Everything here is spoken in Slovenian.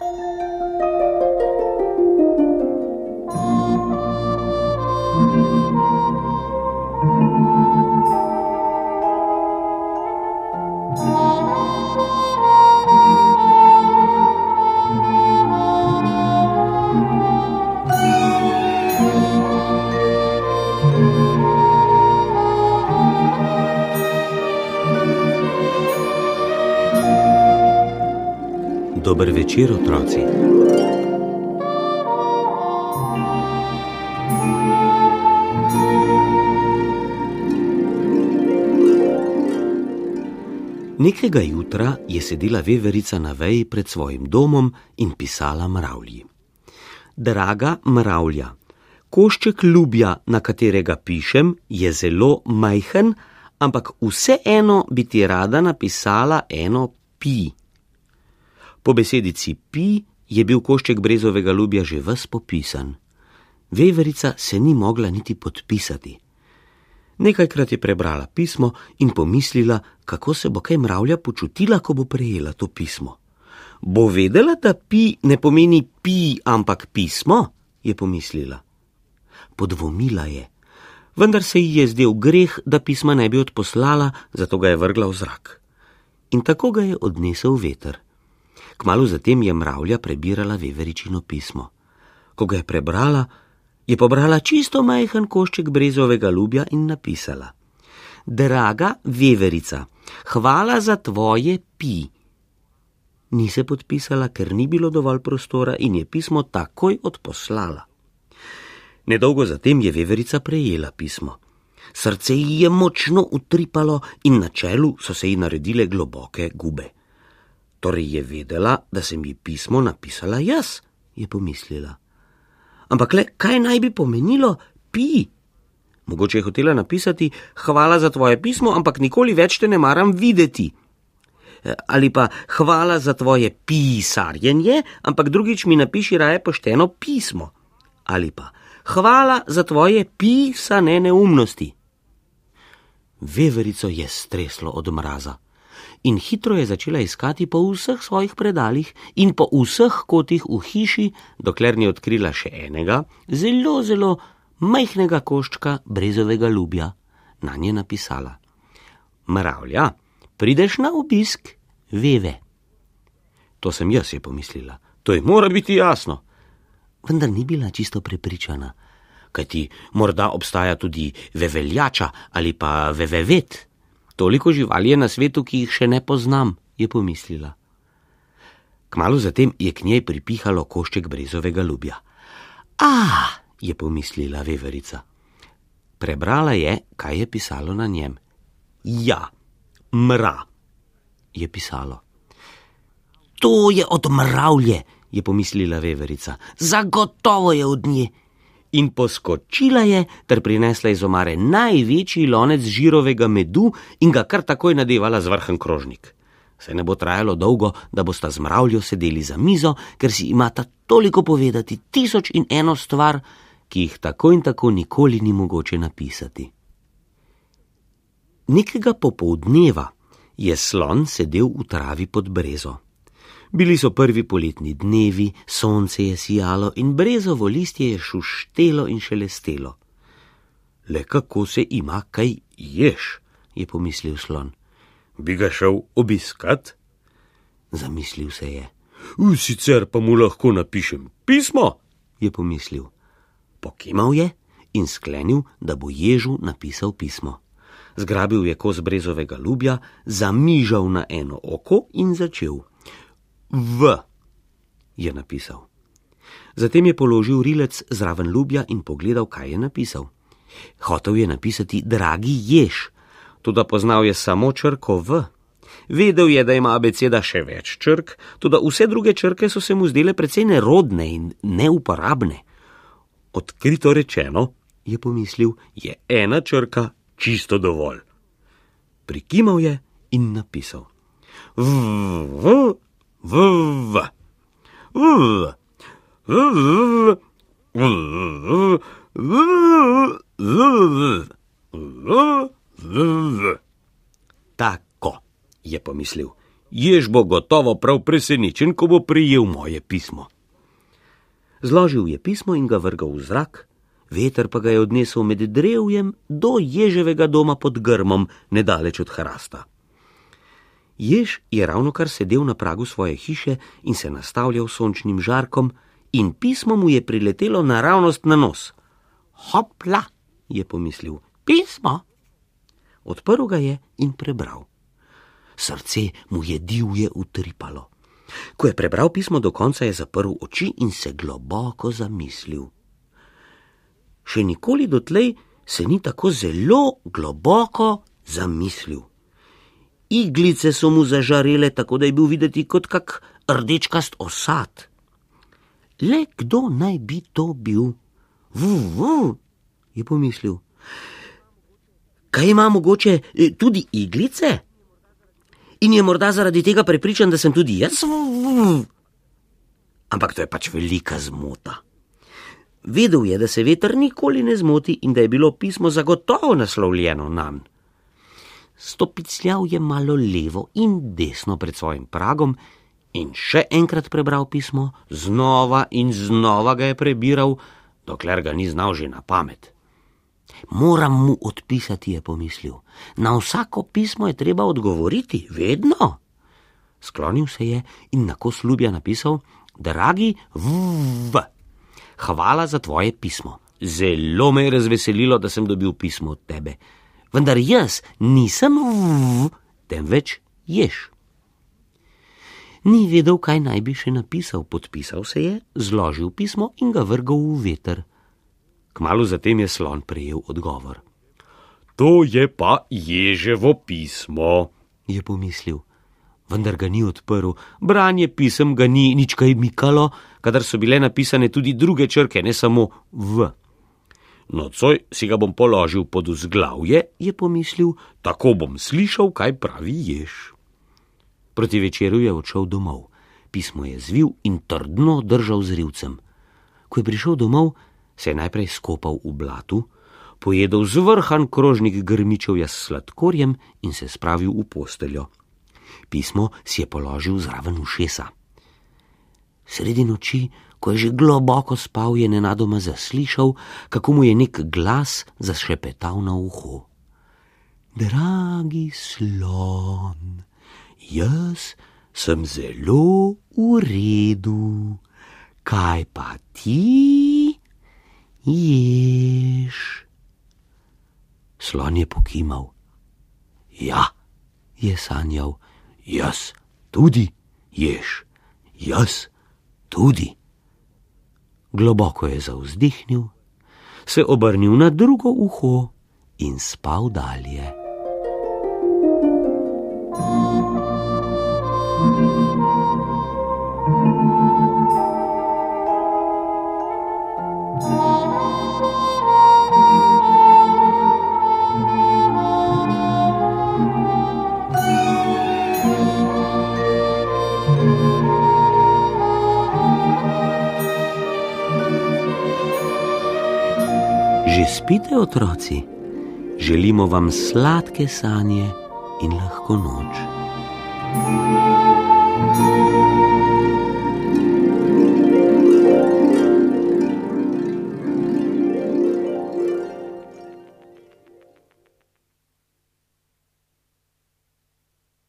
Bye. Dober večer, otroci. Nekega jutra je sedela veverica na veji pred svojim domom in pisala mravlji. Draga mravlja, košček ljubja, na katerega pišem, je zelo majhen, ampak vseeno bi ti rada napisala eno pi. Po besedici pi je bil košček brezovega ljubja že ves popisan. Veverica se ni mogla niti podpisati. Nekajkrat je prebrala pismo in pomislila, kako se bo kaj mravlja počutila, ko bo prejela to pismo. Bo vedela, da pi ne pomeni pi, ampak pismo, je pomislila. Podvomila je, vendar se ji je zdel greh, da pisma ne bi odposlala, zato ga je vrgla v zrak. In tako ga je odnesel veter. Kmalo zatem je mravlja prebirala veveričino pismo. Ko ga je prebrala, je pobrala čisto majhen košček brezovega ljubja in napisala: Draga veverica, hvala za tvoje pi. Ni se podpisala, ker ni bilo dovolj prostora in je pismo takoj odposlala. Nedolgo zatem je veverica prejela pismo. Srce ji je močno utripalo in na čelu so se ji naredile globoke gube. Torej je vedela, da sem ji pismo napisala jaz, je pomislila. Ampak le, kaj naj bi pomenilo pi? Mogoče je hotela napisati: Hvala za tvoje pismo, ampak nikoli več te ne maram videti. E, ali pa hvala za tvoje pisarjenje, ampak drugič mi napiši raje pošteno pismo. Ali pa hvala za tvoje pisane neumnosti. Veverico je streslo od mraza in hitro je začela iskati po vseh svojih predalih in po vseh kotih v hiši, dokler ni odkrila še enega, zelo, zelo majhnega koščka brezovega ljubja. Na nje napisala: Mravlja, prideš na obisk, veve. To sem jaz, je pomislila, to je mora biti jasno. Vendar ni bila čisto prepričana, kajti morda obstaja tudi veveljača ali pa vevevet. Toliko živali je na svetu, ki jih še ne poznam, je pomislila. Kmalo zatem je k njej pripihalo košček brezovega ljubja. Ah, je pomislila veverica. Prebrala je, kaj je pisalo na njem. Ja, mra, je pisalo. To je od mravlje, je pomislila veverica. Zagotovo je od nje in poskočila je ter prinesla iz omare največji lonec žirovega medu in ga kar takoj nadevala z vrhen krožnik. Se ne bo trajalo dolgo, da bosta z mravljo sedeli za mizo, ker si imata toliko povedati, tisoč in eno stvar, ki jih tako in tako nikoli ni mogoče napisati. Nekega popoldneva je slon sedel v travi pod brezo. Bili so prvi poletni dnevi, sonce je sijalo in brezovo listje je šuštelo in šelestelo. Le kako se ima kaj ješ, je pomislil slon. Bi ga šel obiskat? Zamislil se je. Sicer pa mu lahko napišem pismo, je pomislil. Pokimal je in sklenil, da bo ježu napisal pismo. Zgrabil je kos brezovega ljubja, zamižal na eno oko in začel. V, je napisal. Zatem je položil rilec zraven ljubja in pogledal, kaj je napisal. Hotev je napisati, dragi jež, tudi poznal je samo črko V. Vedel je, da ima abeceda še več črk, tudi vse druge črke so se mu zdele precej nerodne in neuporabne. Odkrito rečeno, je pomislil, je ena črka čisto dovolj. Prikimal je in napisal: V, v, v, v, tako je pomislil. Jež bo gotovo prav presenečen, ko bo prijel moje pismo. Zložil je pismo in ga vrgal v zrak, veter pa ga je odnesel med drevjem do ježevega doma pod grmom, nedaleč od hrasta. Jež je ravno kar sedel na pragu svoje hiše in se nastavljal sončnim žarkom, in pismo mu je priletelo naravnost na nos. Hopla, je pomislil, pismo. Odprl ga je in prebral. Srce mu je divje utripalo. Ko je prebral pismo do konca, je zaprl oči in se globoko zamislil. Še nikoli dotlej se ni tako zelo globoko zamislil. Iglice so mu zažarele, tako da je bil videti kot kak rdečkast osad. Le kdo naj bi to bil? Vuv, je pomislil. Kaj ima mogoče e, tudi iglice? In je morda zaradi tega prepričan, da sem tudi jaz? Vuv. Ampak to je pač velika zmota. Vedel je, da se veter nikoli ne zmoti in da je bilo pismo zagotovo naslovljeno na njega. Stopicljal je malo levo in desno pred svojim pragom in še enkrat prebral pismo, znova in znova ga je prebiral, dokler ga ni znal že na pamet. Moram mu odpisati, je pomislil. Na vsako pismo je treba odgovoriti, vedno. Sklonil se je in na kos ljubja napisal: Dragi V, hvala za tvoje pismo. Zelo me je razveselilo, da sem dobil pismo od tebe vendar jaz nisem v, temveč ješ. Ni vedel, kaj naj bi še napisal, podpisal se je, zložil pismo in ga vrgal v veter. Kmalo zatem je slon prejel odgovor. To je pa ježevo pismo, je pomislil, vendar ga ni odprl. Branje pisem ga ni nič kaj mikalo, kadar so bile napisane tudi druge črke, ne samo v. Nocoj si ga bom položil pod vzglavje, je pomislil, tako bom slišal, kaj pravi jež. Proti večeru je odšel domov. Pismo je zvil in trdno držal z rivcem. Ko je prišel domov, se je najprej skopal v blatu, pojedel zvrhan krožnik grmičevja s sladkorjem in se spravil v posteljo. Pismo si je položil zraven ušesa. Sredi noči ko je že globoko spal, je nenadoma zaslišal, kako mu je nek glas zašepetal na uho. Dragi slon, jaz sem zelo v redu, kaj pa ti ješ? Slon je pokimal. Ja, je sanjal, jaz tudi ješ, jaz tudi globoko je zauzdihnil, se obrnil na drugo uho in spal dalje. Spite, otroci? Želimo vam sladke sanje in lahko noč.